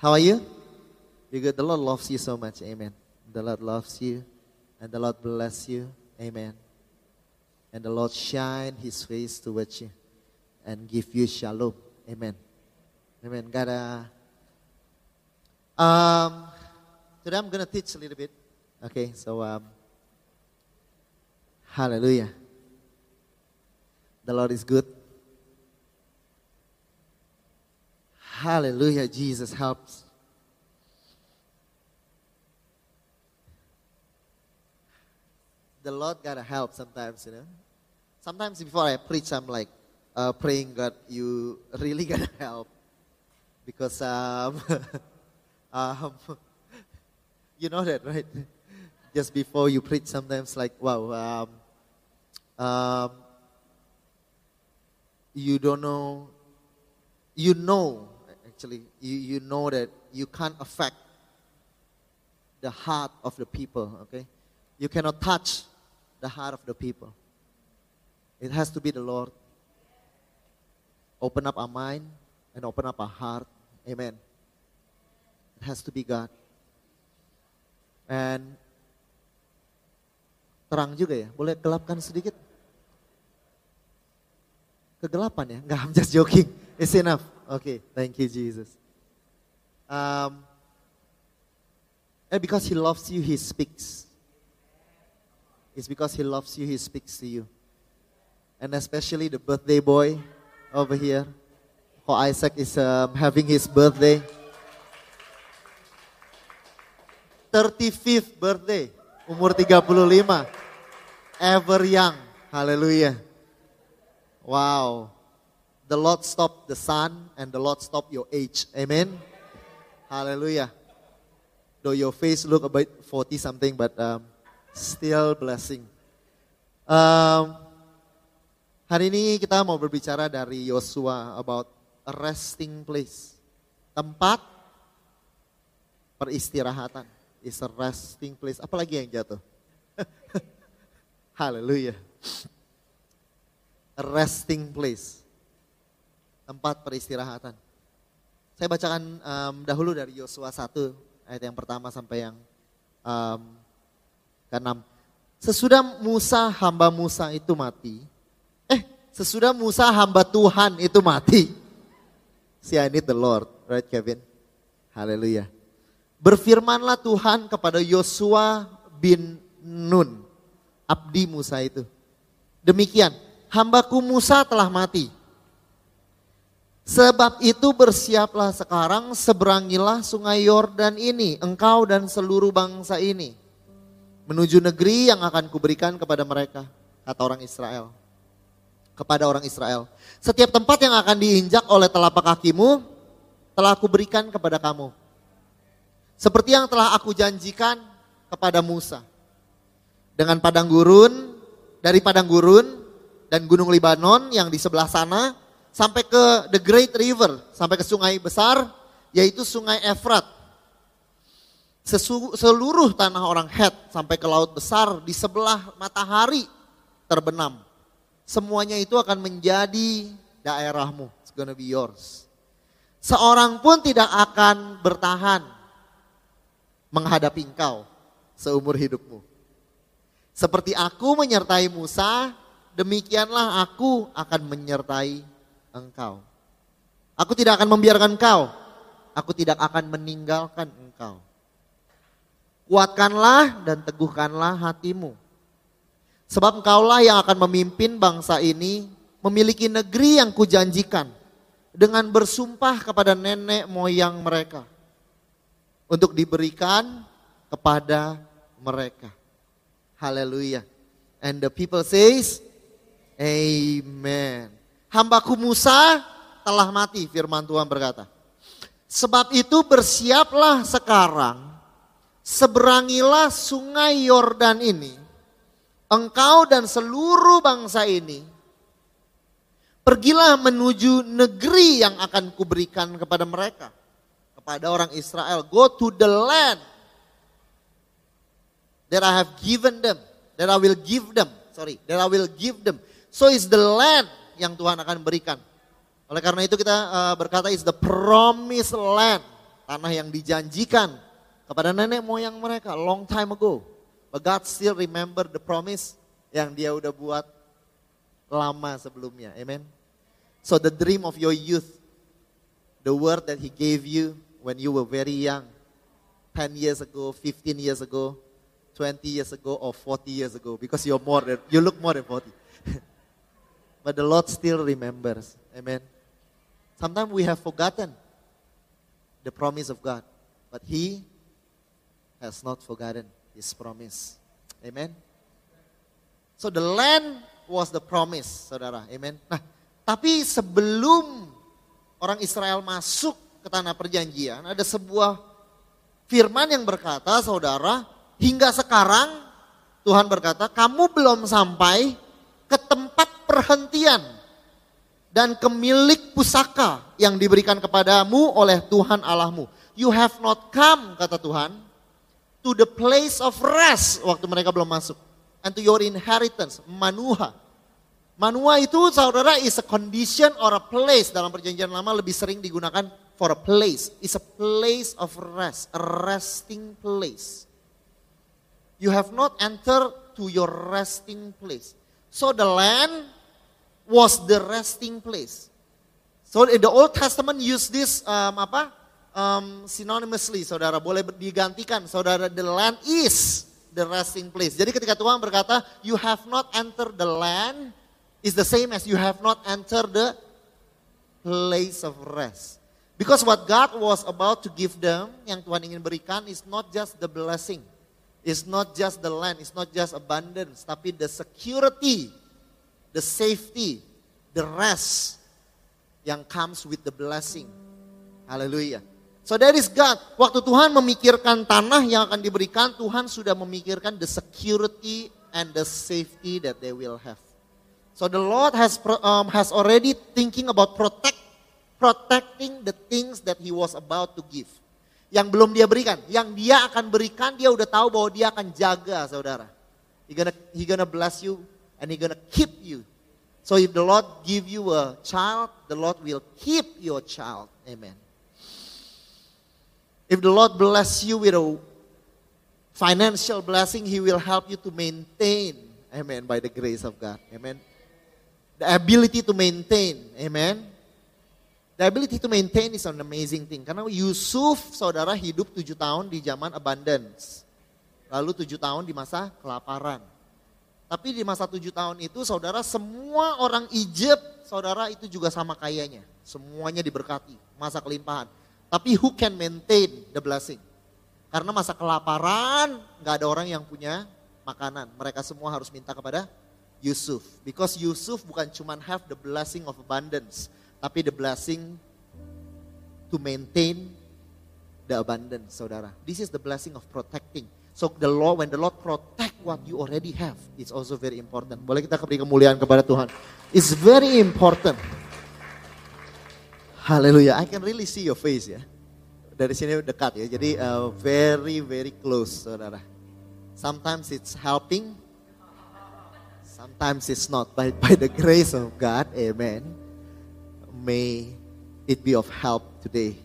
How are you? You good? The Lord loves you so much. Amen. The Lord loves you and the Lord bless you. Amen. And the Lord shine his face towards you and give you shalom. Amen. Amen. God, uh, um, today I'm going to teach a little bit. Okay, so, um, hallelujah. The Lord is good. Hallelujah. Jesus helps. The Lord gotta help sometimes, you know. Sometimes before I preach, I'm like uh, praying, God, you really gotta help. Because, um, um, you know that, right? Just before you preach, sometimes like, wow, um, um, you don't know, you know, actually, you, you know that you can't affect the heart of the people, okay? You cannot touch the heart of the people. It has to be the Lord. Open up our mind and open up our heart. Amen. It has to be God. And terang juga ya. Boleh gelapkan sedikit? Kegelapan ya? Enggak, I'm just joking. It's enough. Okay, thank you Jesus. Um, and because he loves you, he speaks. It's because he loves you, he speaks to you. And especially the birthday boy over here. For Isaac is um, having his birthday. 35th birthday. Umur 35. Ever young. Hallelujah. Wow. The Lord stopped the sun and the Lord stopped your age. Amen. Hallelujah. Though your face look a bit 40 something, but um, still blessing. Um, hari ini kita mau berbicara dari Yosua about a resting place. Tempat peristirahatan. Is a resting place. Apalagi yang jatuh? Hallelujah. A resting place. Tempat peristirahatan. Saya bacakan um, dahulu dari Yosua 1 ayat yang pertama sampai yang um, ke-6. Sesudah Musa hamba Musa itu mati. Eh, sesudah Musa hamba Tuhan itu mati. See I need the Lord, right Kevin? Haleluya. Berfirmanlah Tuhan kepada Yosua bin Nun, abdi Musa itu. Demikian, hambaku Musa telah mati. Sebab itu bersiaplah sekarang seberangilah sungai Yordan ini, engkau dan seluruh bangsa ini. Menuju negeri yang akan kuberikan kepada mereka, kata orang Israel. Kepada orang Israel. Setiap tempat yang akan diinjak oleh telapak kakimu, telah aku berikan kepada kamu. Seperti yang telah aku janjikan kepada Musa. Dengan padang gurun, dari padang gurun dan gunung Libanon yang di sebelah sana, sampai ke the Great River, sampai ke sungai besar, yaitu sungai Efrat. Seluruh tanah orang Het sampai ke laut besar di sebelah matahari terbenam. Semuanya itu akan menjadi daerahmu. It's gonna be yours. Seorang pun tidak akan bertahan menghadapi engkau seumur hidupmu. Seperti aku menyertai Musa, demikianlah aku akan menyertai engkau. Aku tidak akan membiarkan engkau. Aku tidak akan meninggalkan engkau. Kuatkanlah dan teguhkanlah hatimu. Sebab engkaulah yang akan memimpin bangsa ini memiliki negeri yang kujanjikan dengan bersumpah kepada nenek moyang mereka untuk diberikan kepada mereka. Haleluya. And the people says, Amen. Hambaku Musa telah mati, firman Tuhan berkata. Sebab itu bersiaplah sekarang, seberangilah sungai Yordan ini, engkau dan seluruh bangsa ini, pergilah menuju negeri yang akan kuberikan kepada mereka, kepada orang Israel. Go to the land that I have given them, that I will give them, sorry, that I will give them. So is the land yang Tuhan akan berikan. Oleh karena itu kita uh, berkata is the promised land, tanah yang dijanjikan kepada nenek moyang mereka long time ago. But God still remember the promise yang dia udah buat lama sebelumnya. Amen. So the dream of your youth, the word that he gave you when you were very young, 10 years ago, 15 years ago, 20 years ago or 40 years ago because you're more than, you look more than 40. But the Lord still remembers. Amen. Sometimes we have forgotten the promise of God, but He has not forgotten His promise. Amen. So the land was the promise, saudara. Amen. Nah, tapi sebelum orang Israel masuk ke tanah perjanjian, ada sebuah firman yang berkata, saudara, hingga sekarang Tuhan berkata, kamu belum sampai ke tempat perhentian dan kemilik pusaka yang diberikan kepadamu oleh Tuhan Allahmu. You have not come, kata Tuhan, to the place of rest waktu mereka belum masuk. And to your inheritance, manuha. Manua itu saudara is a condition or a place dalam perjanjian lama lebih sering digunakan for a place. Is a place of rest, a resting place. You have not entered to your resting place. So the land was the resting place. So in the Old Testament use this um, apa? Um, synonymously, saudara boleh digantikan, saudara. The land is the resting place. Jadi ketika Tuhan berkata, you have not entered the land, is the same as you have not entered the place of rest. Because what God was about to give them, yang Tuhan ingin berikan, is not just the blessing, it's not just the land, it's not just abundance, tapi the security the safety, the rest yang comes with the blessing. Haleluya. So that is God. Waktu Tuhan memikirkan tanah yang akan diberikan, Tuhan sudah memikirkan the security and the safety that they will have. So the Lord has um, has already thinking about protect protecting the things that he was about to give. Yang belum dia berikan, yang dia akan berikan dia udah tahu bahwa dia akan jaga, saudara. He gonna he gonna bless you and He's gonna keep you. So if the Lord give you a child, the Lord will keep your child. Amen. If the Lord bless you with a financial blessing, He will help you to maintain. Amen. By the grace of God. Amen. The ability to maintain. Amen. The ability to maintain is an amazing thing. Karena Yusuf, saudara, hidup tujuh tahun di zaman abundance. Lalu tujuh tahun di masa kelaparan. Tapi di masa tujuh tahun itu saudara semua orang Egypt saudara itu juga sama kayanya. Semuanya diberkati, masa kelimpahan. Tapi who can maintain the blessing? Karena masa kelaparan nggak ada orang yang punya makanan. Mereka semua harus minta kepada Yusuf. Because Yusuf bukan cuma have the blessing of abundance. Tapi the blessing to maintain the abundance saudara. This is the blessing of protecting. So the Lord, when the Lord protect what you already have, it's also very important. Boleh kita beri kemuliaan kepada Tuhan. It's very important. Haleluya. I can really see your face ya. Dari sini dekat ya. Jadi uh, very very close, saudara. Sometimes it's helping, sometimes it's not. By by the grace of God, Amen. May it be of help today.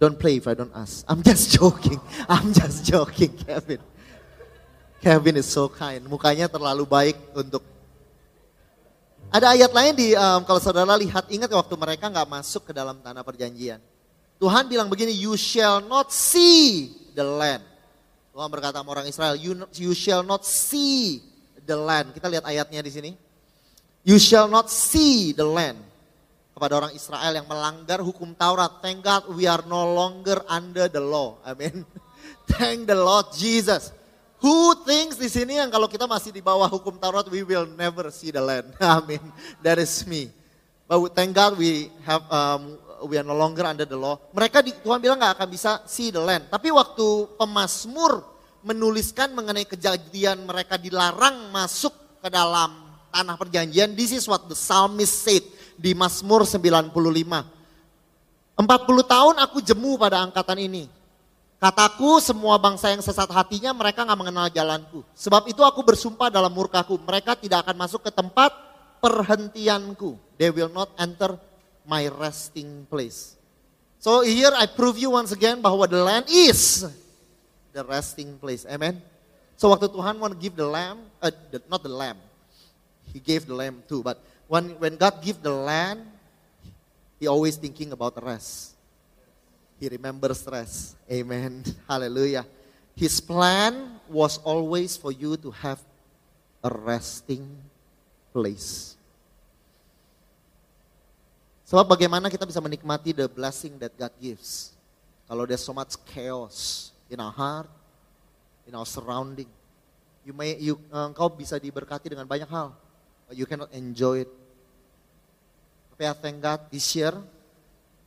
Don't play if I don't ask. I'm just joking. I'm just joking, Kevin. Kevin is so kind. Mukanya terlalu baik untuk. Ada ayat lain di um, kalau saudara lihat ingat waktu mereka nggak masuk ke dalam tanah perjanjian. Tuhan bilang begini, you shall not see the land. Tuhan berkata sama orang Israel, you, you shall not see the land. Kita lihat ayatnya di sini. You shall not see the land kepada orang Israel yang melanggar hukum Taurat. Thank God we are no longer under the law. Amin. Thank the Lord Jesus. Who thinks di sini yang kalau kita masih di bawah hukum Taurat, we will never see the land. Amin. That is me. But thank God we have um, we are no longer under the law. Mereka di, Tuhan bilang nggak akan bisa see the land. Tapi waktu pemazmur menuliskan mengenai kejadian mereka dilarang masuk ke dalam tanah perjanjian, this is what the psalmist said di Mazmur 95. 40 tahun aku jemu pada angkatan ini. Kataku semua bangsa yang sesat hatinya mereka nggak mengenal jalanku. Sebab itu aku bersumpah dalam murkaku. Mereka tidak akan masuk ke tempat perhentianku. They will not enter my resting place. So here I prove you once again bahwa the land is the resting place. Amen. So waktu Tuhan want give the lamb, uh, the, not the lamb, He gave the lamb too. But when when God give the land, He always thinking about rest. He remembers rest. Amen. Hallelujah. His plan was always for you to have a resting place. Sebab bagaimana kita bisa menikmati the blessing that God gives. Kalau there's so much chaos in our heart, in our surrounding. You may, you, uh, engkau bisa diberkati dengan banyak hal, but you cannot enjoy it. Tapi I thank God this year,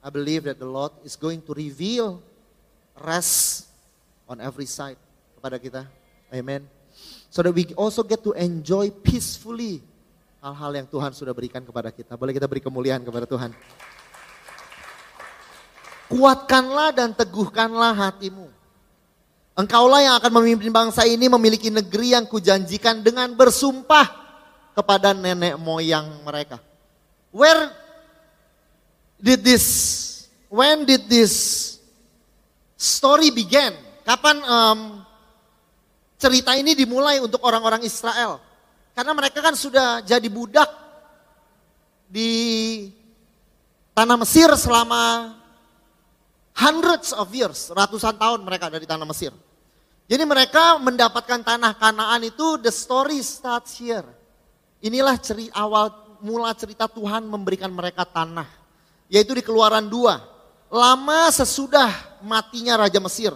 I believe that the Lord is going to reveal rest on every side kepada kita. Amen. So that we also get to enjoy peacefully hal-hal yang Tuhan sudah berikan kepada kita. Boleh kita beri kemuliaan kepada Tuhan. Kuatkanlah dan teguhkanlah hatimu. Engkaulah yang akan memimpin bangsa ini memiliki negeri yang kujanjikan dengan bersumpah kepada nenek moyang mereka. Where did this, when did this story began? Kapan um, cerita ini dimulai untuk orang-orang Israel? Karena mereka kan sudah jadi budak di tanah Mesir selama hundreds of years, ratusan tahun mereka ada di tanah Mesir. Jadi mereka mendapatkan tanah Kanaan itu the story starts here. Inilah ceri awal mula cerita Tuhan memberikan mereka tanah yaitu di Keluaran 2. Lama sesudah matinya Raja Mesir,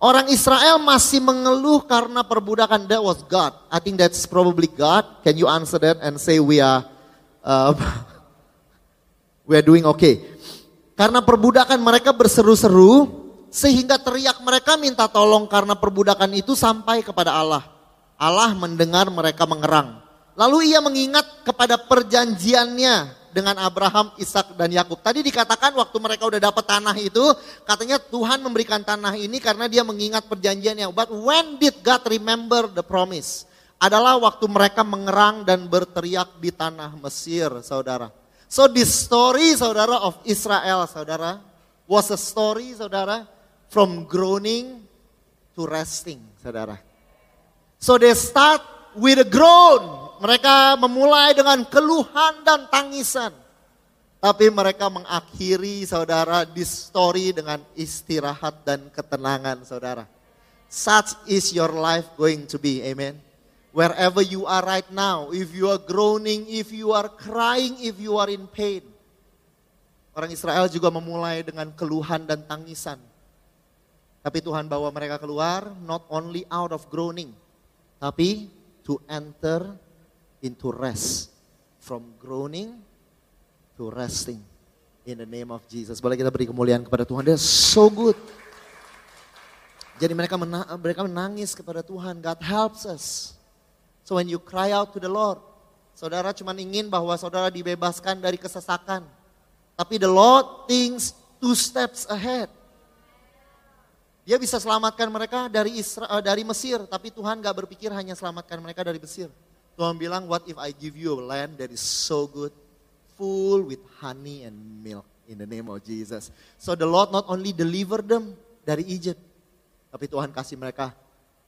orang Israel masih mengeluh karena perbudakan. That was God. I think that's probably God. Can you answer that and say we are uh, we are doing okay? Karena perbudakan mereka berseru-seru sehingga teriak mereka minta tolong karena perbudakan itu sampai kepada Allah. Allah mendengar mereka mengerang. Lalu ia mengingat kepada perjanjiannya dengan Abraham, Ishak dan Yakub. Tadi dikatakan waktu mereka udah dapat tanah itu, katanya Tuhan memberikan tanah ini karena dia mengingat perjanjiannya. But when did God remember the promise? Adalah waktu mereka mengerang dan berteriak di tanah Mesir, saudara. So this story, saudara, of Israel, saudara, was a story, saudara, from groaning to resting, saudara. So they start with a groan, mereka memulai dengan keluhan dan tangisan. Tapi mereka mengakhiri saudara di story dengan istirahat dan ketenangan saudara. Such is your life going to be, amen. Wherever you are right now, if you are groaning, if you are crying, if you are in pain. Orang Israel juga memulai dengan keluhan dan tangisan. Tapi Tuhan bawa mereka keluar not only out of groaning, tapi to enter into rest. From groaning to resting. In the name of Jesus. Boleh kita beri kemuliaan kepada Tuhan. They're so good. Jadi mereka mereka menangis kepada Tuhan. God helps us. So when you cry out to the Lord, saudara cuma ingin bahwa saudara dibebaskan dari kesesakan. Tapi the Lord thinks two steps ahead. Dia bisa selamatkan mereka dari Israel, dari Mesir, tapi Tuhan gak berpikir hanya selamatkan mereka dari Mesir. Tuhan bilang, what if I give you a land that is so good, full with honey and milk in the name of Jesus. So the Lord not only deliver them dari Egypt, tapi Tuhan kasih mereka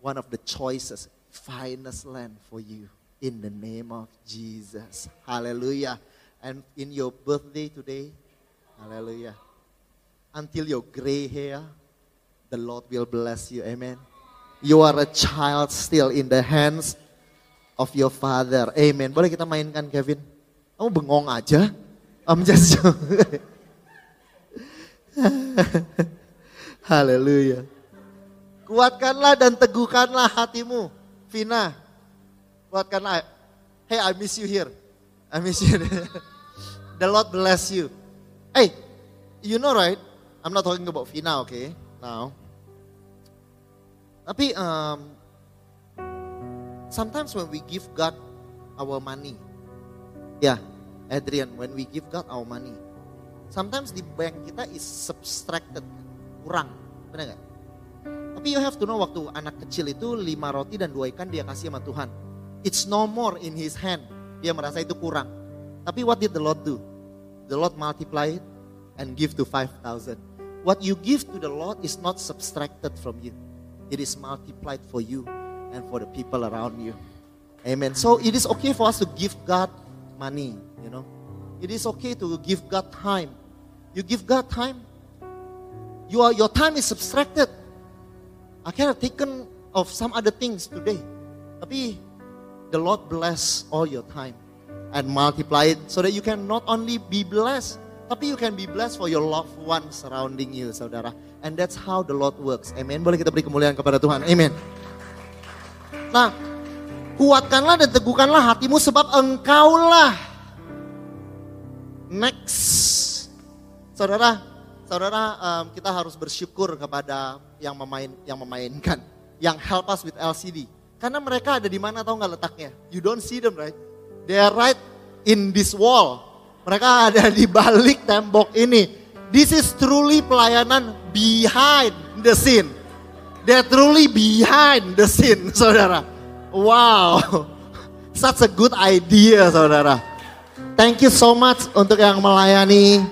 one of the choices, finest land for you in the name of Jesus. Hallelujah. And in your birthday today, hallelujah. Until your gray hair, the Lord will bless you. Amen. You are a child still in the hands of your father. Amen. Boleh kita mainkan Kevin? Kamu bengong aja. I'm just Haleluya. Kuatkanlah dan teguhkanlah hatimu. Vina, kuatkanlah. Hey, I miss you here. I miss you. The Lord bless you. Hey, you know right? I'm not talking about Vina, okay? Now. Tapi um, sometimes when we give God our money, ya, yeah, Adrian, when we give God our money, sometimes di bank kita is subtracted, kurang, benar nggak? Tapi you have to know waktu anak kecil itu lima roti dan dua ikan dia kasih sama Tuhan. It's no more in his hand. Dia merasa itu kurang. Tapi what did the Lord do? The Lord multiply it and give to 5,000. What you give to the Lord is not subtracted from you. It is multiplied for you and for the people around you. Amen. So it is okay for us to give God money, you know. It is okay to give God time. You give God time, your, your time is subtracted. I can have taken of some other things today. Tapi the Lord bless all your time and multiply it so that you can not only be blessed, tapi you can be blessed for your loved ones surrounding you, saudara. And that's how the Lord works. Amen. Boleh kita beri kemuliaan kepada Tuhan. Amen. Nah, kuatkanlah dan teguhkanlah hatimu sebab engkaulah next. Saudara, saudara um, kita harus bersyukur kepada yang memain yang memainkan, yang help us with LCD. Karena mereka ada di mana tahu nggak letaknya? You don't see them right? They are right in this wall. Mereka ada di balik tembok ini. This is truly pelayanan behind the scene. They're truly behind the scene, saudara. Wow, such a good idea, saudara. Thank you so much untuk yang melayani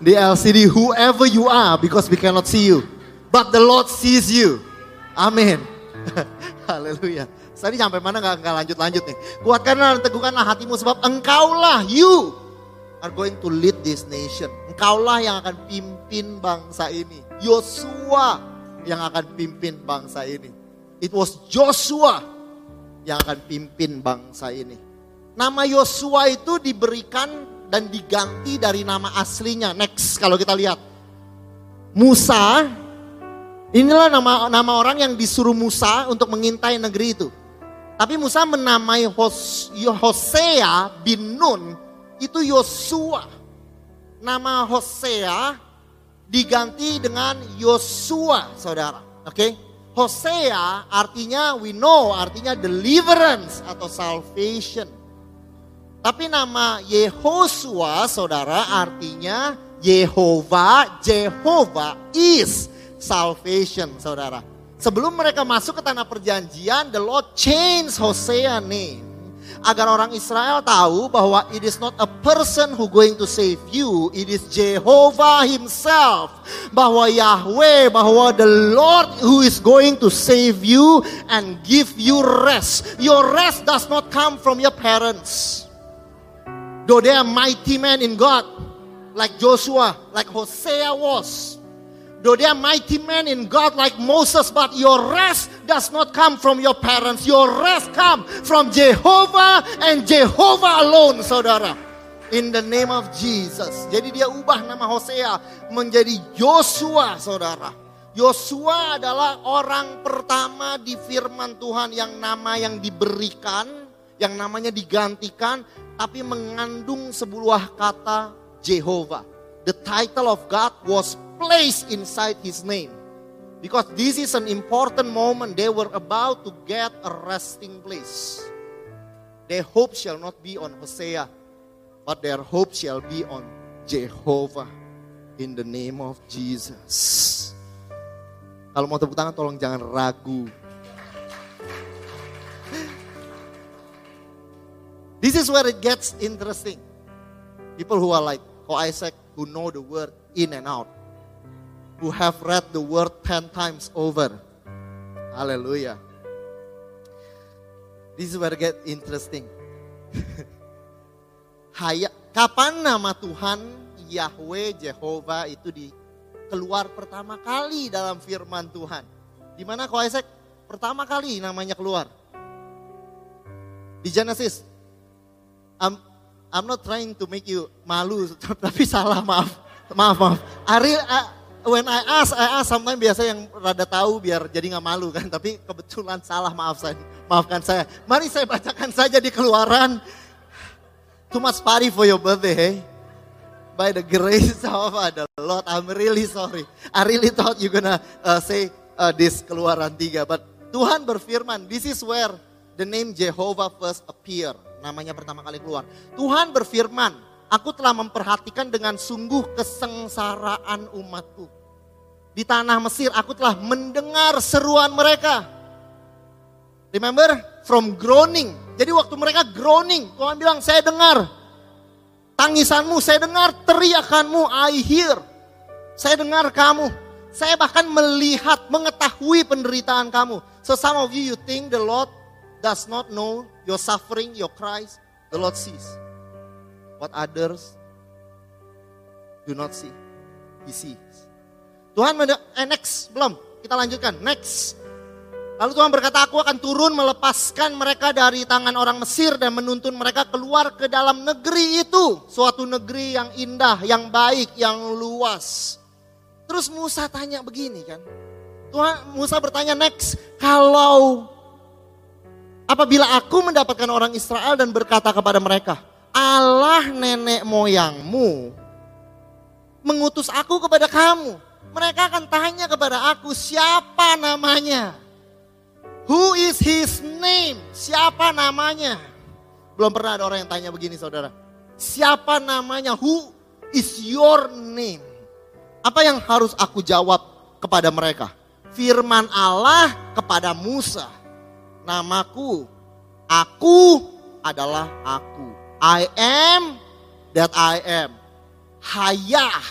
di LCD, whoever you are, because we cannot see you. But the Lord sees you. Amin. Haleluya. Tadi sampai mana nggak nggak lanjut lanjut nih. Kuatkanlah dan teguhkanlah hatimu sebab engkaulah you are going to lead this nation. Engkaulah yang akan pimpin bangsa ini. Yosua yang akan pimpin bangsa ini. It was Joshua yang akan pimpin bangsa ini. Nama Yosua itu diberikan dan diganti dari nama aslinya. Next kalau kita lihat. Musa Inilah nama nama orang yang disuruh Musa untuk mengintai negeri itu. Tapi Musa menamai Hosea bin Nun itu Yosua. Nama Hosea diganti dengan Yosua, saudara. Oke, okay? Hosea artinya we know artinya deliverance atau salvation. Tapi nama Yehosua, saudara, artinya Yehova, Jehovah is salvation, saudara. Sebelum mereka masuk ke tanah perjanjian, the Lord changed Hosea name agar orang Israel tahu bahwa it is not a person who going to save you, it is Jehovah himself. Bahwa Yahweh, bahwa the Lord who is going to save you and give you rest. Your rest does not come from your parents. Though they are mighty men in God, like Joshua, like Hosea was. Though they are mighty men in God like Moses, but your rest does not come from your parents. Your rest come from Jehovah and Jehovah alone, saudara. In the name of Jesus. Jadi dia ubah nama Hosea menjadi Yosua, saudara. Yosua adalah orang pertama di firman Tuhan yang nama yang diberikan, yang namanya digantikan, tapi mengandung sebuah kata Jehovah. The title of God was place inside his name. Because this is an important moment. They were about to get a resting place. Their hope shall not be on Hosea, but their hope shall be on Jehovah in the name of Jesus. Kalau mau tepuk tangan tolong jangan ragu. This is where it gets interesting. People who are like Ko Isaac, who know the word in and out who have read the word 10 times over. Hallelujah. This is where it get interesting. Kapan nama Tuhan Yahweh Jehovah itu di keluar pertama kali dalam firman Tuhan? Di mana Isaac pertama kali namanya keluar? Di Genesis. I'm not trying to make you malu, tapi salah maaf. Maaf, maaf. Ariel, when I ask, I ask sometimes biasa yang rada tahu biar jadi nggak malu kan. Tapi kebetulan salah maaf saya, maafkan saya. Mari saya bacakan saja di keluaran. Too much party for your birthday, hey? By the grace of the Lord, I'm really sorry. I really thought you gonna uh, say uh, this keluaran tiga, but Tuhan berfirman, this is where the name Jehovah first appear. Namanya pertama kali keluar. Tuhan berfirman, aku telah memperhatikan dengan sungguh kesengsaraan umatku. Di tanah Mesir aku telah mendengar seruan mereka. Remember? From groaning. Jadi waktu mereka groaning, Tuhan bilang saya dengar. Tangisanmu, saya dengar teriakanmu, I hear. Saya dengar kamu. Saya bahkan melihat, mengetahui penderitaan kamu. So some of you, you think the Lord does not know your suffering, your cries. The Lord sees. What others do not see. He sees. Tuhan, eh next, belum. Kita lanjutkan, next. Lalu Tuhan berkata, aku akan turun melepaskan mereka dari tangan orang Mesir dan menuntun mereka keluar ke dalam negeri itu. Suatu negeri yang indah, yang baik, yang luas. Terus Musa tanya begini kan. Tuhan Musa bertanya next, kalau apabila aku mendapatkan orang Israel dan berkata kepada mereka, Allah nenek moyangmu mengutus aku kepada kamu. Mereka akan tanya kepada aku siapa namanya. Who is his name? Siapa namanya? Belum pernah ada orang yang tanya begini saudara. Siapa namanya? Who is your name? Apa yang harus aku jawab kepada mereka? Firman Allah kepada Musa. Namaku, aku adalah aku. I am that I am. Hayah,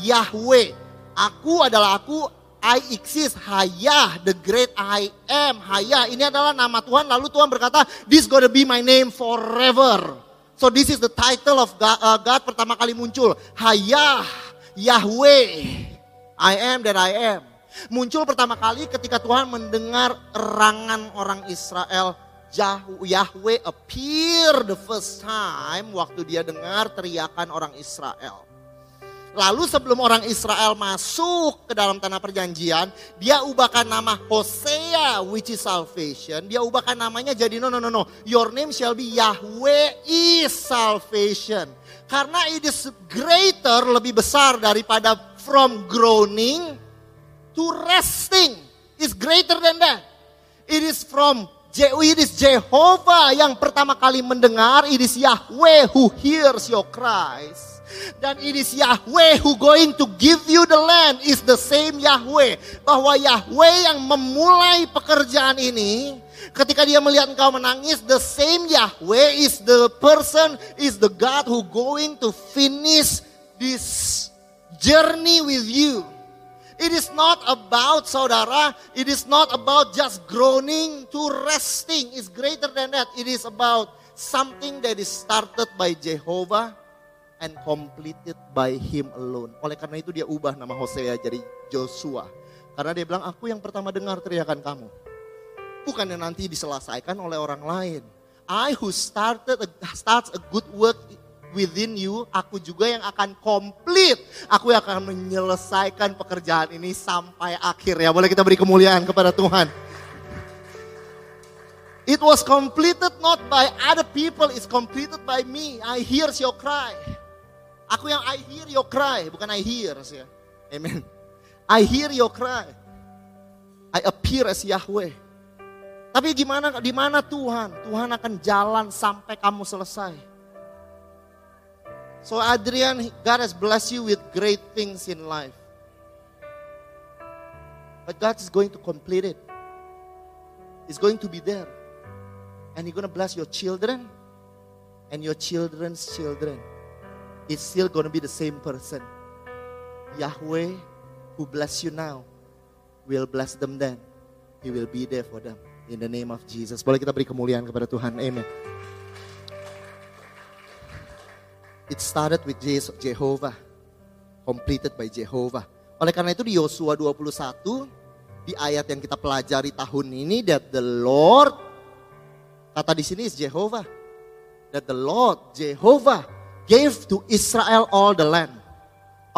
Yahweh. Aku adalah aku, I exist, Hayah, the great I am, Hayah. Ini adalah nama Tuhan. Lalu Tuhan berkata, this gonna be my name forever. So this is the title of God, uh, God pertama kali muncul. Hayah, Yahweh, I am that I am. Muncul pertama kali ketika Tuhan mendengar erangan orang Israel. Yahweh appear the first time waktu dia dengar teriakan orang Israel. Lalu sebelum orang Israel masuk ke dalam tanah perjanjian, dia ubahkan nama Hosea which is salvation. Dia ubahkan namanya jadi no no no no. Your name shall be Yahweh is salvation. Karena it is greater lebih besar daripada from groaning to resting. Is greater than that. It is from it is Jehovah yang pertama kali mendengar, it is Yahweh who hears your cries. Dan it is Yahweh who going to give you the land is the same Yahweh. Bahwa Yahweh yang memulai pekerjaan ini ketika dia melihat engkau menangis the same Yahweh is the person is the God who going to finish this journey with you. It is not about saudara, it is not about just groaning to resting. It's greater than that. It is about something that is started by Jehovah and completed by him alone. Oleh karena itu dia ubah nama Hosea jadi Joshua. Karena dia bilang, aku yang pertama dengar teriakan kamu. Bukan yang nanti diselesaikan oleh orang lain. I who started starts a good work within you, aku juga yang akan complete. Aku yang akan menyelesaikan pekerjaan ini sampai akhir ya. Boleh kita beri kemuliaan kepada Tuhan. It was completed not by other people, it's completed by me. I hears your cry. Aku yang I hear your cry, bukan I hear ya. Amen. I hear your cry. I appear as Yahweh. Tapi gimana di mana Tuhan? Tuhan akan jalan sampai kamu selesai. So Adrian, God has blessed you with great things in life. But God is going to complete it. He's going to be there. And He's going to bless your children and your children's children it's still going to be the same person. Yahweh, who bless you now, will bless them then. He will be there for them. In the name of Jesus. Boleh kita beri kemuliaan kepada Tuhan. Amen. It started with Jehovah. Completed by Jehovah. Oleh karena itu di Yosua 21, di ayat yang kita pelajari tahun ini, that the Lord, kata di sini is Jehovah. That the Lord, Jehovah, gave to Israel all the land.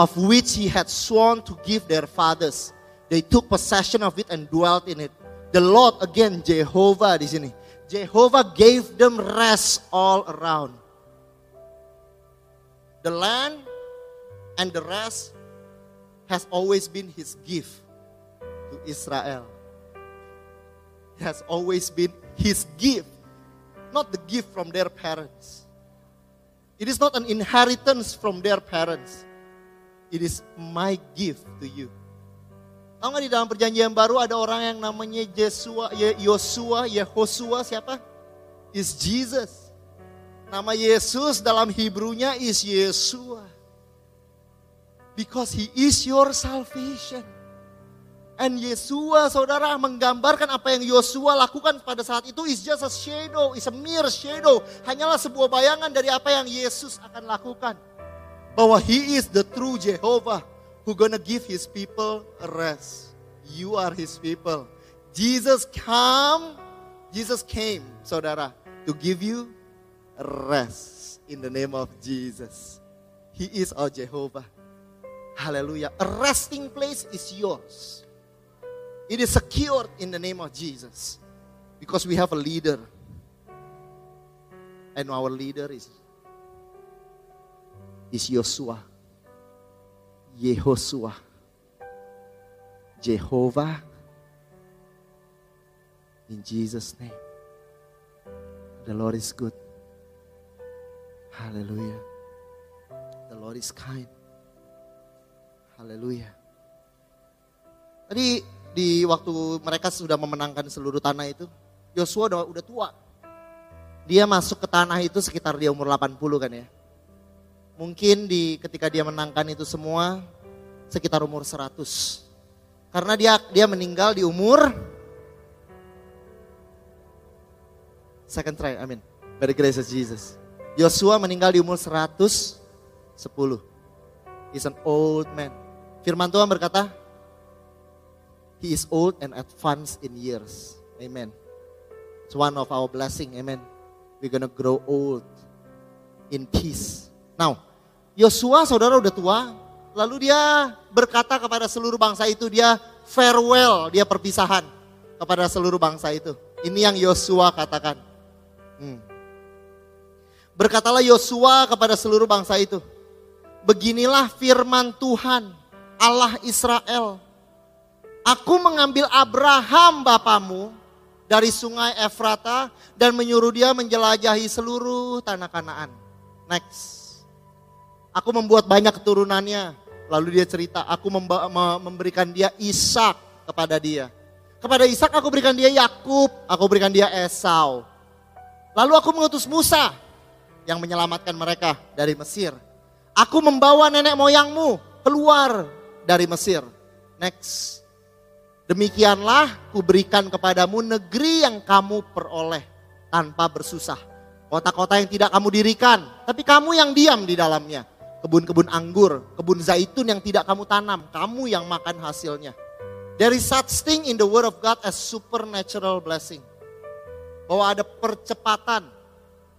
of which he had sworn to give their fathers. They took possession of it and dwelt in it. The Lord again Jehovah di sini. Jehovah gave them rest all around. The land and the rest has always been his gift to Israel. It has always been his gift, not the gift from their parents. It is not an inheritance from their parents. It is my gift to you. Tahu nggak di dalam perjanjian baru ada orang yang namanya Yesua, Yosua, Yehosua siapa? Is Jesus. Nama Yesus dalam Hebrunya is Yesua. Because he is your salvation. And Yesua saudara menggambarkan apa yang Yosua lakukan pada saat itu is just a shadow, is a mere shadow. Hanyalah sebuah bayangan dari apa yang Yesus akan lakukan. Bahwa he is the true Jehovah who gonna give his people a rest. You are his people. Jesus come, Jesus came, saudara, to give you rest in the name of Jesus. He is our Jehovah. Hallelujah. A resting place is yours. It is secured in the name of Jesus because we have a leader. And our leader is is Yosua. Yehoshua. Jehovah. In Jesus' name. The Lord is good. Hallelujah. The Lord is kind. Hallelujah. Tadi di waktu mereka sudah memenangkan seluruh tanah itu, Yosua udah, udah tua. Dia masuk ke tanah itu sekitar dia umur 80 kan ya. Mungkin di ketika dia menangkan itu semua sekitar umur 100. Karena dia dia meninggal di umur second try, amin. By the grace of Jesus. Yosua meninggal di umur 110. He's an old man. Firman Tuhan berkata, He is old and advanced in years. Amen. It's one of our blessing. Amen. We're gonna grow old in peace. Now, Yosua saudara udah tua, lalu dia berkata kepada seluruh bangsa itu, dia farewell, dia perpisahan kepada seluruh bangsa itu. Ini yang Yosua katakan. Hmm. Berkatalah Yosua kepada seluruh bangsa itu, beginilah firman Tuhan Allah Israel Aku mengambil Abraham bapamu dari sungai Efrata dan menyuruh dia menjelajahi seluruh tanah Kanaan. Next. Aku membuat banyak keturunannya. Lalu dia cerita, aku memberikan dia Ishak kepada dia. Kepada Ishak aku berikan dia Yakub, aku berikan dia Esau. Lalu aku mengutus Musa yang menyelamatkan mereka dari Mesir. Aku membawa nenek moyangmu keluar dari Mesir. Next. Demikianlah kuberikan kepadamu negeri yang kamu peroleh tanpa bersusah. Kota-kota yang tidak kamu dirikan, tapi kamu yang diam di dalamnya. Kebun-kebun anggur, kebun zaitun yang tidak kamu tanam, kamu yang makan hasilnya. There is such thing in the word of God as supernatural blessing. Bahwa ada percepatan.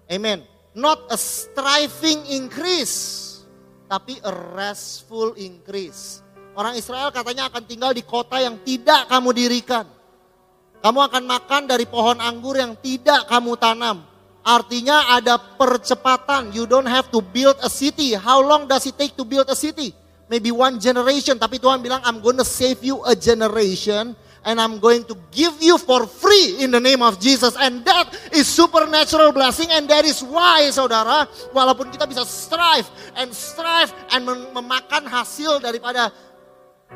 Amen. Not a striving increase, tapi a restful increase Orang Israel katanya akan tinggal di kota yang tidak kamu dirikan. Kamu akan makan dari pohon anggur yang tidak kamu tanam. Artinya ada percepatan. You don't have to build a city. How long does it take to build a city? Maybe one generation. Tapi Tuhan bilang, I'm to save you a generation. And I'm going to give you for free in the name of Jesus. And that is supernatural blessing. And that is why saudara, walaupun kita bisa strive and strive and memakan hasil daripada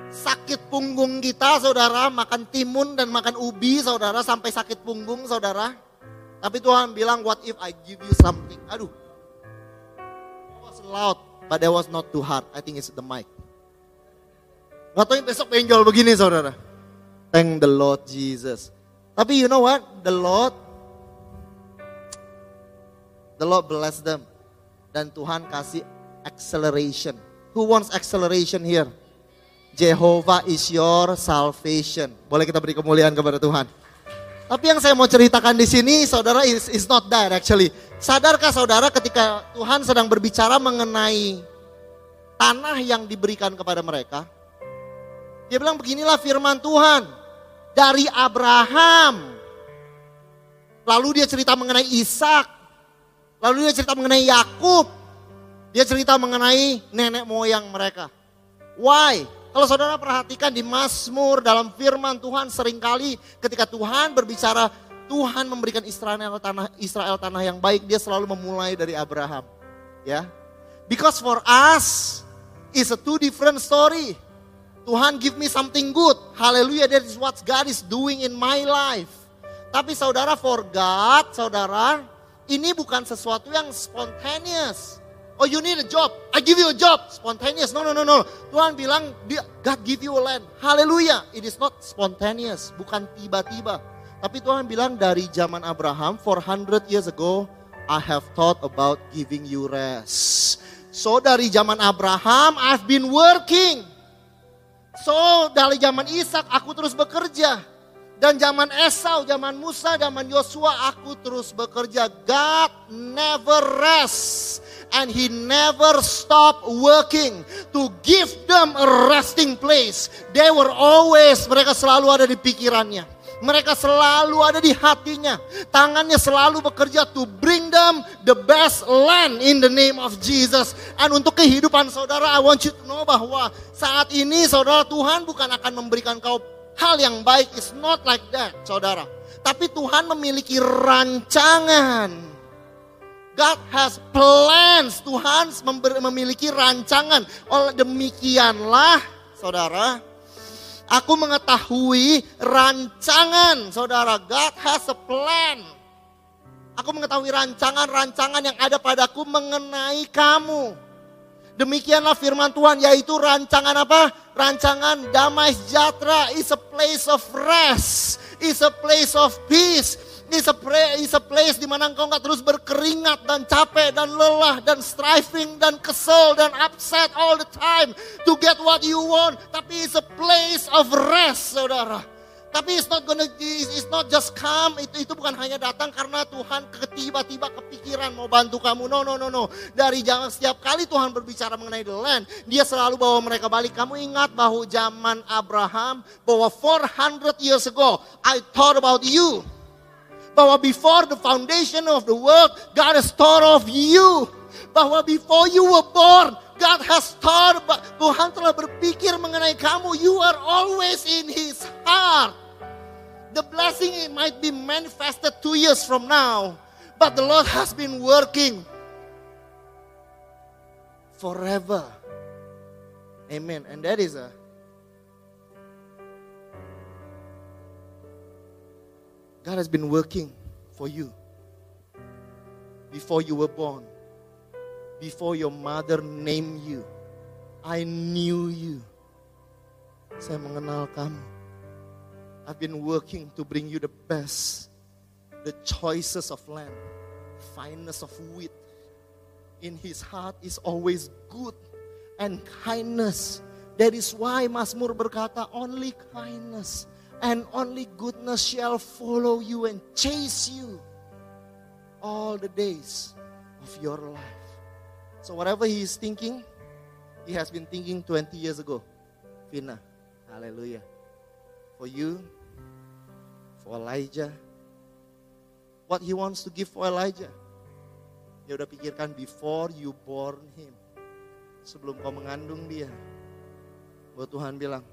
sakit punggung kita saudara, makan timun dan makan ubi saudara sampai sakit punggung saudara. Tapi Tuhan bilang, what if I give you something? Aduh, it was loud, but that was not too hard. I think it's the mic. Gak tau besok penjol begini saudara. Thank the Lord Jesus. Tapi you know what? The Lord, the Lord bless them. Dan Tuhan kasih acceleration. Who wants acceleration here? Jehovah is your salvation. Boleh kita beri kemuliaan kepada Tuhan. Tapi yang saya mau ceritakan di sini, saudara, is, is not that actually. Sadarkah saudara ketika Tuhan sedang berbicara mengenai tanah yang diberikan kepada mereka. Dia bilang beginilah firman Tuhan dari Abraham. Lalu dia cerita mengenai Ishak. Lalu dia cerita mengenai Yakub. Dia cerita mengenai nenek moyang mereka. Why? Kalau saudara perhatikan di Mazmur dalam firman Tuhan sering kali ketika Tuhan berbicara Tuhan memberikan Israel tanah Israel tanah yang baik, dia selalu memulai dari Abraham. Ya. Because for us is a two different story. Tuhan give me something good. Hallelujah, that is what God is doing in my life. Tapi saudara for God, saudara, ini bukan sesuatu yang spontaneous. Oh you need a job, I give you a job. Spontaneous, no no no no. Tuhan bilang, God give you a land. Hallelujah, it is not spontaneous, bukan tiba-tiba. Tapi Tuhan bilang dari zaman Abraham 400 years ago, I have thought about giving you rest. So dari zaman Abraham, I've been working. So dari zaman Ishak aku terus bekerja. Dan zaman Esau, zaman Musa, zaman Yosua aku terus bekerja. God never rest and he never stop working to give them a resting place. They were always mereka selalu ada di pikirannya. Mereka selalu ada di hatinya. Tangannya selalu bekerja to bring them the best land in the name of Jesus. And untuk kehidupan saudara, I want you to know bahwa saat ini saudara Tuhan bukan akan memberikan kau hal yang baik. It's not like that saudara. Tapi Tuhan memiliki rancangan. God has plans. Tuhan memiliki rancangan. Oleh demikianlah saudara Aku mengetahui rancangan, saudara. God has a plan. Aku mengetahui rancangan-rancangan yang ada padaku mengenai kamu. Demikianlah firman Tuhan, yaitu rancangan apa? Rancangan damai sejahtera is a place of rest, is a place of peace, Is a, is a place di mana engkau nggak terus berkeringat dan capek dan lelah dan striving dan kesel dan upset all the time to get what you want. Tapi it's a place of rest, saudara. Tapi it's not gonna, it's not just come. Itu itu bukan hanya datang karena Tuhan tiba-tiba kepikiran mau bantu kamu. No, no, no, no. Dari jangan setiap kali Tuhan berbicara mengenai the land, Dia selalu bawa mereka balik. Kamu ingat bahwa zaman Abraham, bahwa 400 years ago, I thought about you bahwa before the foundation of the world, God has thought of you. Bahwa before you were born, God has thought, Tuhan telah berpikir mengenai kamu. You are always in His heart. The blessing it might be manifested two years from now, but the Lord has been working forever. Amen. And that is a God has been working for you before you were born, before your mother named you. I knew you. Saya mengenal kamu. I've been working to bring you the best, the choices of land, fineness of wheat. In his heart is always good and kindness. That is why Mazmur berkata, only kindness and only goodness shall follow you and chase you all the days of your life. So, whatever he is thinking, he has been thinking 20 years ago. Vina, hallelujah. For you, for Elijah, what he wants to give for Elijah. Dia udah pikirkan before you born him. Sebelum kau mengandung dia. Buat Tuhan bilang,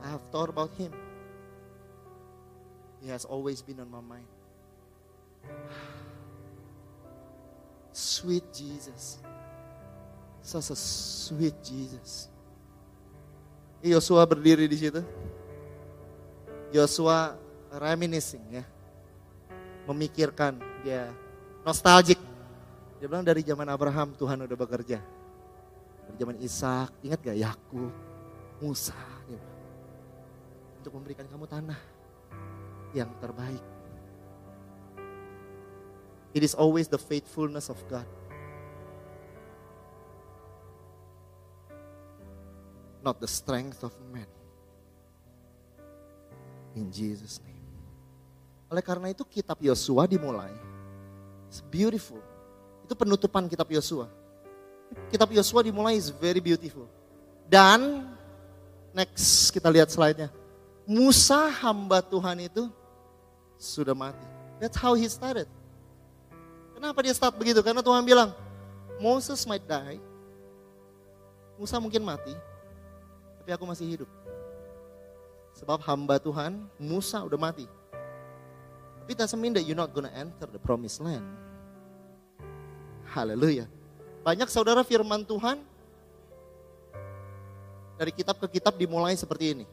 I have thought about him. He has always been on my mind. Sweet Jesus. Such a sweet Jesus. Yosua berdiri di situ. Yosua reminiscing ya. Memikirkan, dia nostalgic. Dia bilang dari zaman Abraham Tuhan udah bekerja. Dari zaman Ishak, ingat gak Yakub, Musa, untuk memberikan kamu tanah yang terbaik. It is always the faithfulness of God. Not the strength of man. In Jesus name. Oleh karena itu kitab Yosua dimulai. It's beautiful. Itu penutupan kitab Yosua. kitab Yosua dimulai is very beautiful. Dan next kita lihat slide-nya. Musa hamba Tuhan itu sudah mati. That's how he started. Kenapa dia start begitu? Karena Tuhan bilang, Moses might die. Musa mungkin mati, tapi aku masih hidup. Sebab hamba Tuhan, Musa udah mati. Tapi doesn't mean that you're not gonna enter the promised land. Haleluya. Banyak saudara firman Tuhan dari kitab ke kitab dimulai seperti ini.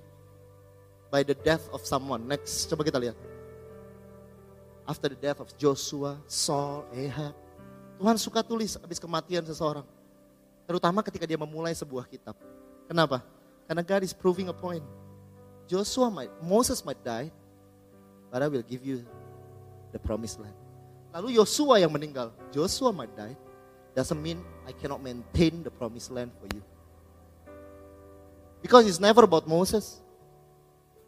By the death of someone. Next, coba kita lihat. After the death of Joshua, Saul, Ahab. Tuhan suka tulis habis kematian seseorang. Terutama ketika dia memulai sebuah kitab. Kenapa? Karena God is proving a point. Joshua might, Moses might die, but I will give you the promised land. Lalu Yosua yang meninggal. Joshua might die, doesn't mean I cannot maintain the promised land for you. Because it's never about Moses.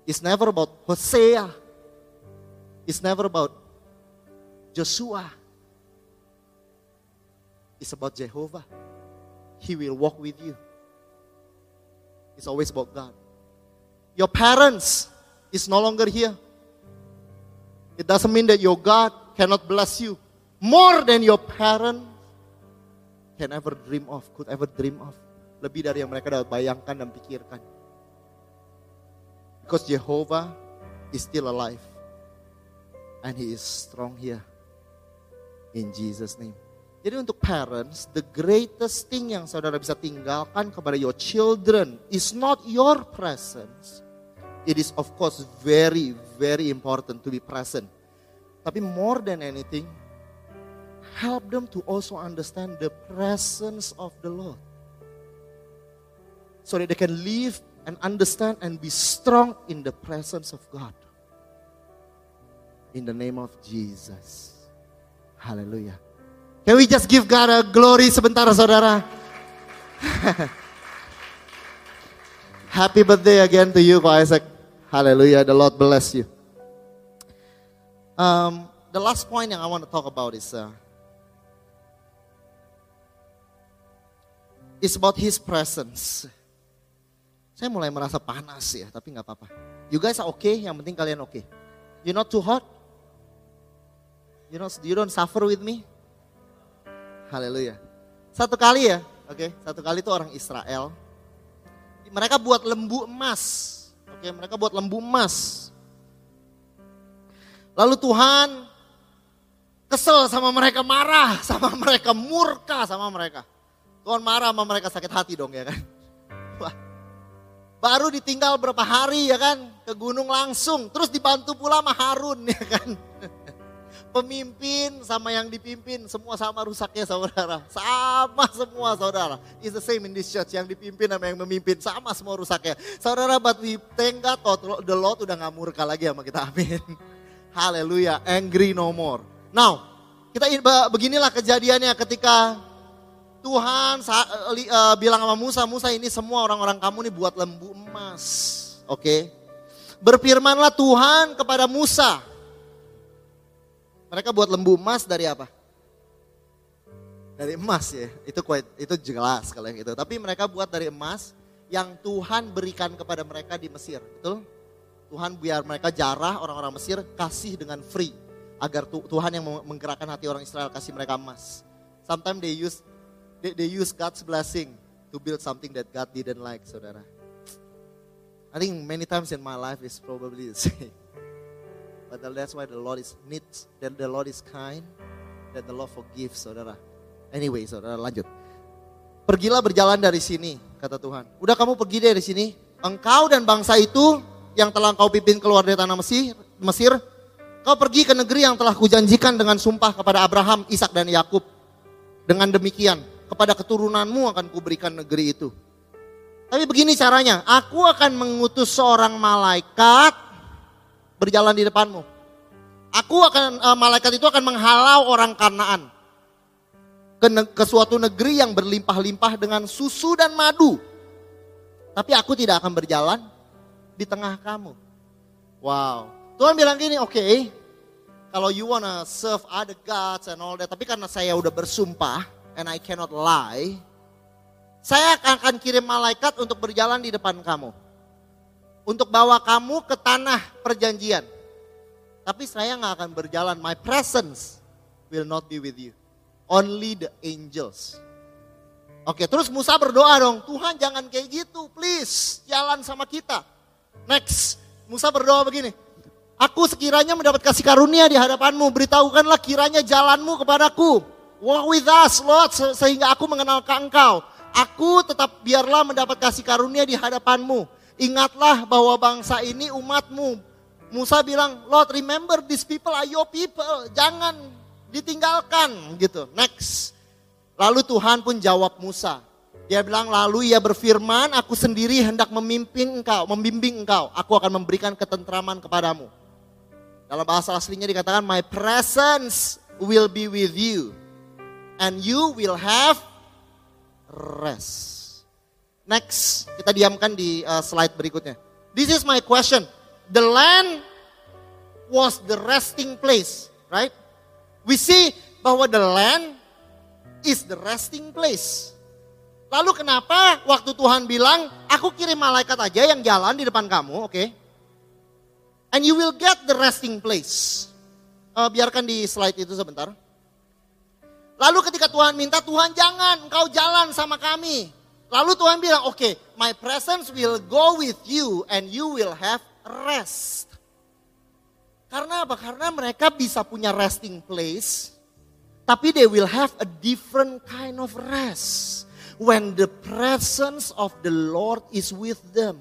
It's never about Hosea. It's never about Joshua. It's about Jehovah. He will walk with you. It's always about God. Your parents is no longer here. It doesn't mean that your God cannot bless you more than your parents can ever dream of, could ever dream of. Lebih dari yang mereka dapat bayangkan dan pikirkan. Because Jehovah is still alive. And He is strong here. In Jesus name. Jadi untuk parents, the greatest thing yang saudara bisa tinggalkan kepada your children is not your presence. It is of course very, very important to be present. Tapi more than anything, help them to also understand the presence of the Lord. So that they can live and understand and be strong in the presence of God. In the name of Jesus. Hallelujah. Can we just give God a glory sebentar saudara? Happy birthday again to you Ko Isaac. Hallelujah, the Lord bless you. Um, the last point yang I want to talk about is uh, it's about His presence. Saya mulai merasa panas ya, tapi nggak apa-apa. You guys are okay, yang penting kalian. Okay. You not too hot? You not, you don't suffer with me? Haleluya. Satu kali ya, oke, okay, satu kali itu orang Israel. Mereka buat lembu emas. Oke, okay, mereka buat lembu emas. Lalu Tuhan kesel sama mereka, marah sama mereka, murka sama mereka. Tuhan marah sama mereka sakit hati dong ya kan. Wah, baru ditinggal berapa hari ya kan ke gunung langsung. Terus dibantu pula sama Harun ya kan. Pemimpin sama yang dipimpin semua sama rusaknya saudara. Sama semua saudara. It's the same in this church. Yang dipimpin sama yang memimpin sama semua rusaknya. Saudara but we thank the Lord udah gak murka lagi sama kita. Amin. Haleluya. Angry no more. Now kita beginilah kejadiannya ketika Tuhan uh, bilang sama Musa, Musa ini semua orang-orang kamu nih buat lembu emas. Oke. Okay? Berfirmanlah Tuhan kepada Musa. Mereka buat lembu emas dari apa? Dari emas ya. Itu quite, itu jelas kalau yang itu. Tapi mereka buat dari emas yang Tuhan berikan kepada mereka di Mesir. Betul? Tuhan biar mereka jarah orang-orang Mesir kasih dengan free agar Tuhan yang menggerakkan hati orang Israel kasih mereka emas. Sometimes they use they, they use God's blessing to build something that God didn't like, saudara. I think many times in my life is probably the same. But that's why the Lord is needs, that the Lord is kind, that the Lord forgives, saudara. Anyway, saudara lanjut. Pergilah berjalan dari sini, kata Tuhan. Udah kamu pergi dari sini. Engkau dan bangsa itu yang telah kau pimpin keluar dari tanah Mesir, Mesir, kau pergi ke negeri yang telah kujanjikan dengan sumpah kepada Abraham, Ishak dan Yakub. Dengan demikian, kepada keturunanmu akan kuberikan negeri itu. Tapi begini caranya, aku akan mengutus seorang malaikat berjalan di depanmu. Aku akan uh, malaikat itu akan menghalau orang Kanaan ke, ke suatu negeri yang berlimpah-limpah dengan susu dan madu. Tapi aku tidak akan berjalan di tengah kamu. Wow. Tuhan bilang gini, oke, okay, kalau you wanna serve other gods and all that, tapi karena saya udah bersumpah and I cannot lie, Saya akan kirim malaikat untuk berjalan di depan kamu. Untuk bawa kamu ke tanah perjanjian. Tapi saya nggak akan berjalan. My presence will not be with you. Only the angels. Oke, terus Musa berdoa dong. Tuhan jangan kayak gitu, please. Jalan sama kita. Next, Musa berdoa begini. Aku sekiranya mendapat kasih karunia di hadapanmu. Beritahukanlah kiranya jalanmu kepadaku. Walk with us, Lord, sehingga aku mengenal engkau. Aku tetap biarlah mendapat kasih karunia di hadapanmu. Ingatlah bahwa bangsa ini umatmu. Musa bilang, Lord remember these people are your people. Jangan ditinggalkan gitu. Next. Lalu Tuhan pun jawab Musa. Dia bilang lalu ia berfirman, aku sendiri hendak memimpin engkau, membimbing engkau. Aku akan memberikan ketentraman kepadamu. Dalam bahasa aslinya dikatakan, my presence will be with you. And you will have rest. Next, kita diamkan di uh, slide berikutnya. This is my question. The land was the resting place, right? We see bahwa the land is the resting place. Lalu kenapa waktu Tuhan bilang, aku kirim malaikat aja yang jalan di depan kamu, oke? Okay? And you will get the resting place. Uh, biarkan di slide itu sebentar. Lalu ketika Tuhan minta, Tuhan jangan, engkau jalan sama kami. Lalu Tuhan bilang, oke, okay, my presence will go with you and you will have rest. Karena apa? Karena mereka bisa punya resting place tapi they will have a different kind of rest when the presence of the Lord is with them.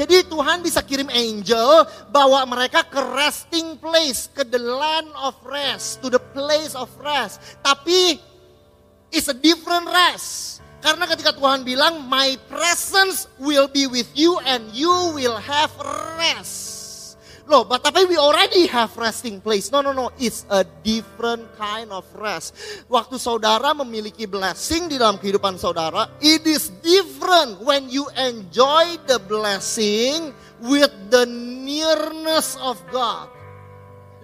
Jadi Tuhan bisa kirim angel bawa mereka ke resting place, ke the land of rest, to the place of rest. Tapi it's a different rest. Karena ketika Tuhan bilang, my presence will be with you and you will have rest. Loh, but tapi we already have resting place. No, no, no. It's a different kind of rest. Waktu saudara memiliki blessing di dalam kehidupan saudara, it is different when you enjoy the blessing with the nearness of God.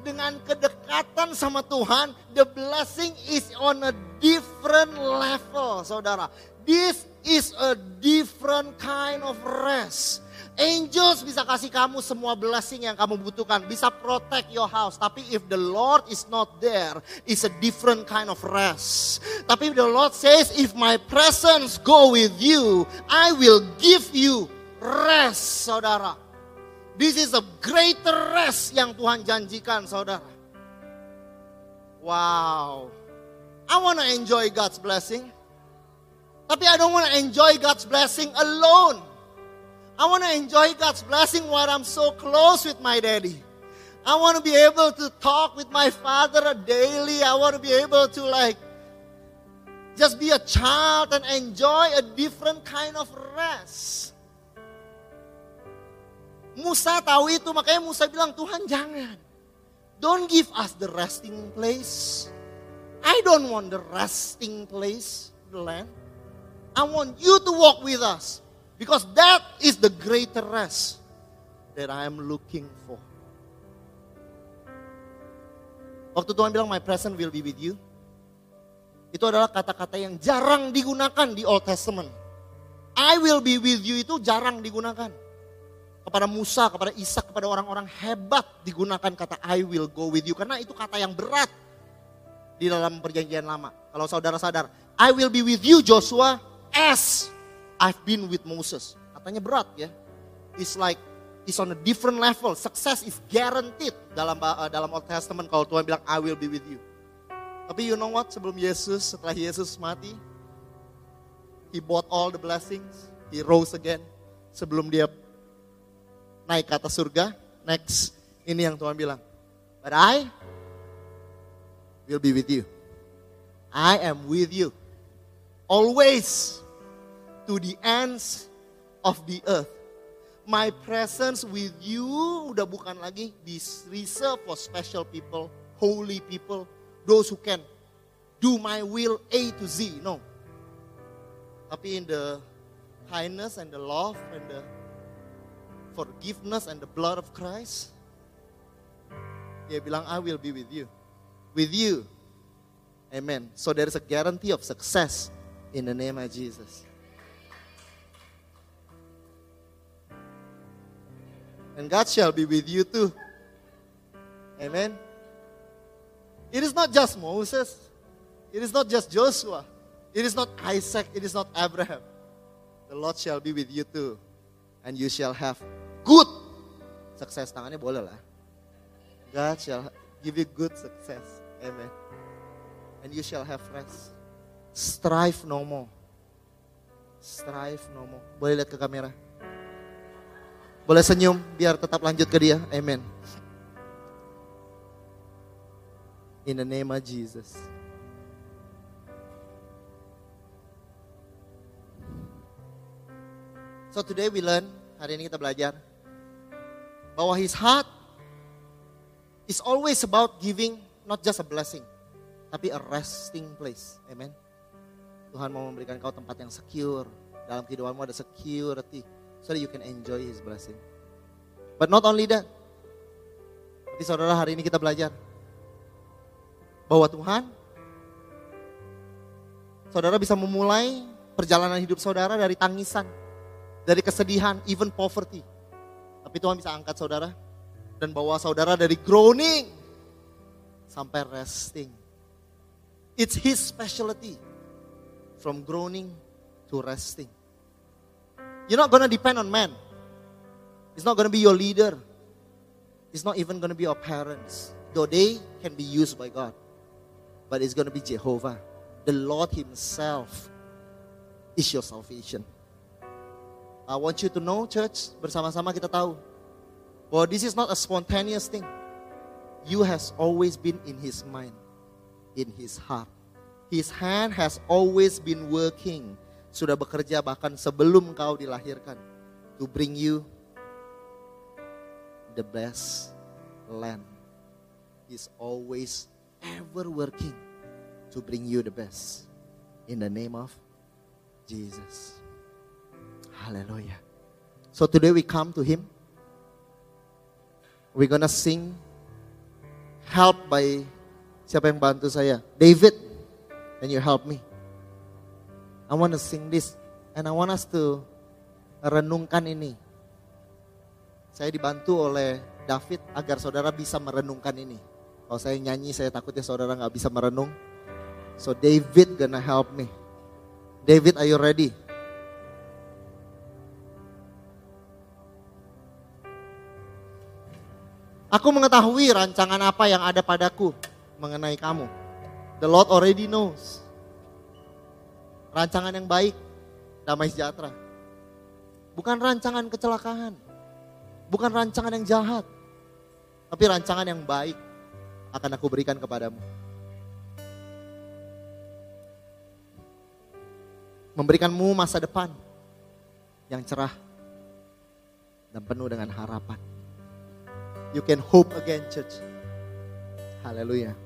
Dengan kedekatan sama Tuhan, the blessing is on a different level, saudara. This is a different kind of rest. Angels bisa kasih kamu semua blessing yang kamu butuhkan. Bisa protect your house. Tapi if the Lord is not there, it's a different kind of rest. Tapi the Lord says, if my presence go with you, I will give you rest, saudara. This is a greater rest yang Tuhan janjikan, saudara. Wow. I want to enjoy God's blessing. Tapi I don't want to enjoy God's blessing alone. I want to enjoy God's blessing while I'm so close with my daddy. I want to be able to talk with my father daily. I want to be able to like just be a child and enjoy a different kind of rest. Musa tahu itu, makanya Musa bilang, Tuhan jangan. Don't give us the resting place. I don't want the resting place, the land. I want you to walk with us. Because that is the greater rest that I am looking for. Waktu Tuhan bilang my presence will be with you. Itu adalah kata-kata yang jarang digunakan di Old Testament. I will be with you itu jarang digunakan. Kepada Musa, kepada Isa, kepada orang-orang hebat digunakan kata I will go with you. Karena itu kata yang berat di dalam perjanjian lama. Kalau saudara sadar, I will be with you Joshua as I've been with Moses. Katanya berat ya. It's like it's on a different level. Success is guaranteed dalam uh, dalam Old Testament kalau Tuhan bilang I will be with you. Tapi you know what? Sebelum Yesus, setelah Yesus mati, he bought all the blessings. He rose again. Sebelum dia naik ke atas surga, next ini yang Tuhan bilang. But I will be with you. I am with you. Always to the ends of the earth. My presence with you udah bukan lagi di reserve for special people, holy people, those who can do my will A to Z. No. Tapi in the kindness and the love and the forgiveness and the blood of Christ, dia bilang, I will be with you. With you. Amen. So there is a guarantee of success in the name of Jesus. And God shall be with you too. Amen. It is not just Moses. It is not just Joshua. It is not Isaac. It is not Abraham. The Lord shall be with you too. And you shall have good success. Tangannya boleh lah. God shall give you good success. Amen. And you shall have rest. Strive no more. Strive no more. Boleh lihat ke kamera. Boleh senyum biar tetap lanjut ke dia. Amen. In the name of Jesus. So today we learn, hari ini kita belajar bahwa his heart is always about giving not just a blessing, tapi a resting place. Amen. Tuhan mau memberikan kau tempat yang secure. Dalam kehidupanmu ada security so that you can enjoy his blessing. But not only that. Tapi saudara hari ini kita belajar bahwa Tuhan saudara bisa memulai perjalanan hidup saudara dari tangisan, dari kesedihan, even poverty. Tapi Tuhan bisa angkat saudara dan bawa saudara dari groaning sampai resting. It's his specialty from groaning to resting. You're not gonna depend on man. It's not gonna be your leader. It's not even gonna be your parents, though they can be used by God. But it's gonna be Jehovah, the Lord Himself is your salvation. I want you to know, church, bersama-sama kita tahu bahwa this is not a spontaneous thing. You has always been in His mind, in His heart. His hand has always been working sudah bekerja bahkan sebelum kau dilahirkan to bring you the best land. He's always ever working to bring you the best in the name of Jesus. Hallelujah. So today we come to him. We're gonna sing help by siapa yang bantu saya? David. Can you help me? I want to sing this and I want us to renungkan ini. Saya dibantu oleh David agar saudara bisa merenungkan ini. Kalau saya nyanyi saya takutnya saudara nggak bisa merenung. So David gonna help me. David, are you ready? Aku mengetahui rancangan apa yang ada padaku mengenai kamu. The Lord already knows rancangan yang baik, damai sejahtera. Bukan rancangan kecelakaan, bukan rancangan yang jahat, tapi rancangan yang baik akan aku berikan kepadamu. Memberikanmu masa depan yang cerah dan penuh dengan harapan. You can hope again, church. Haleluya.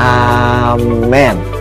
Amen.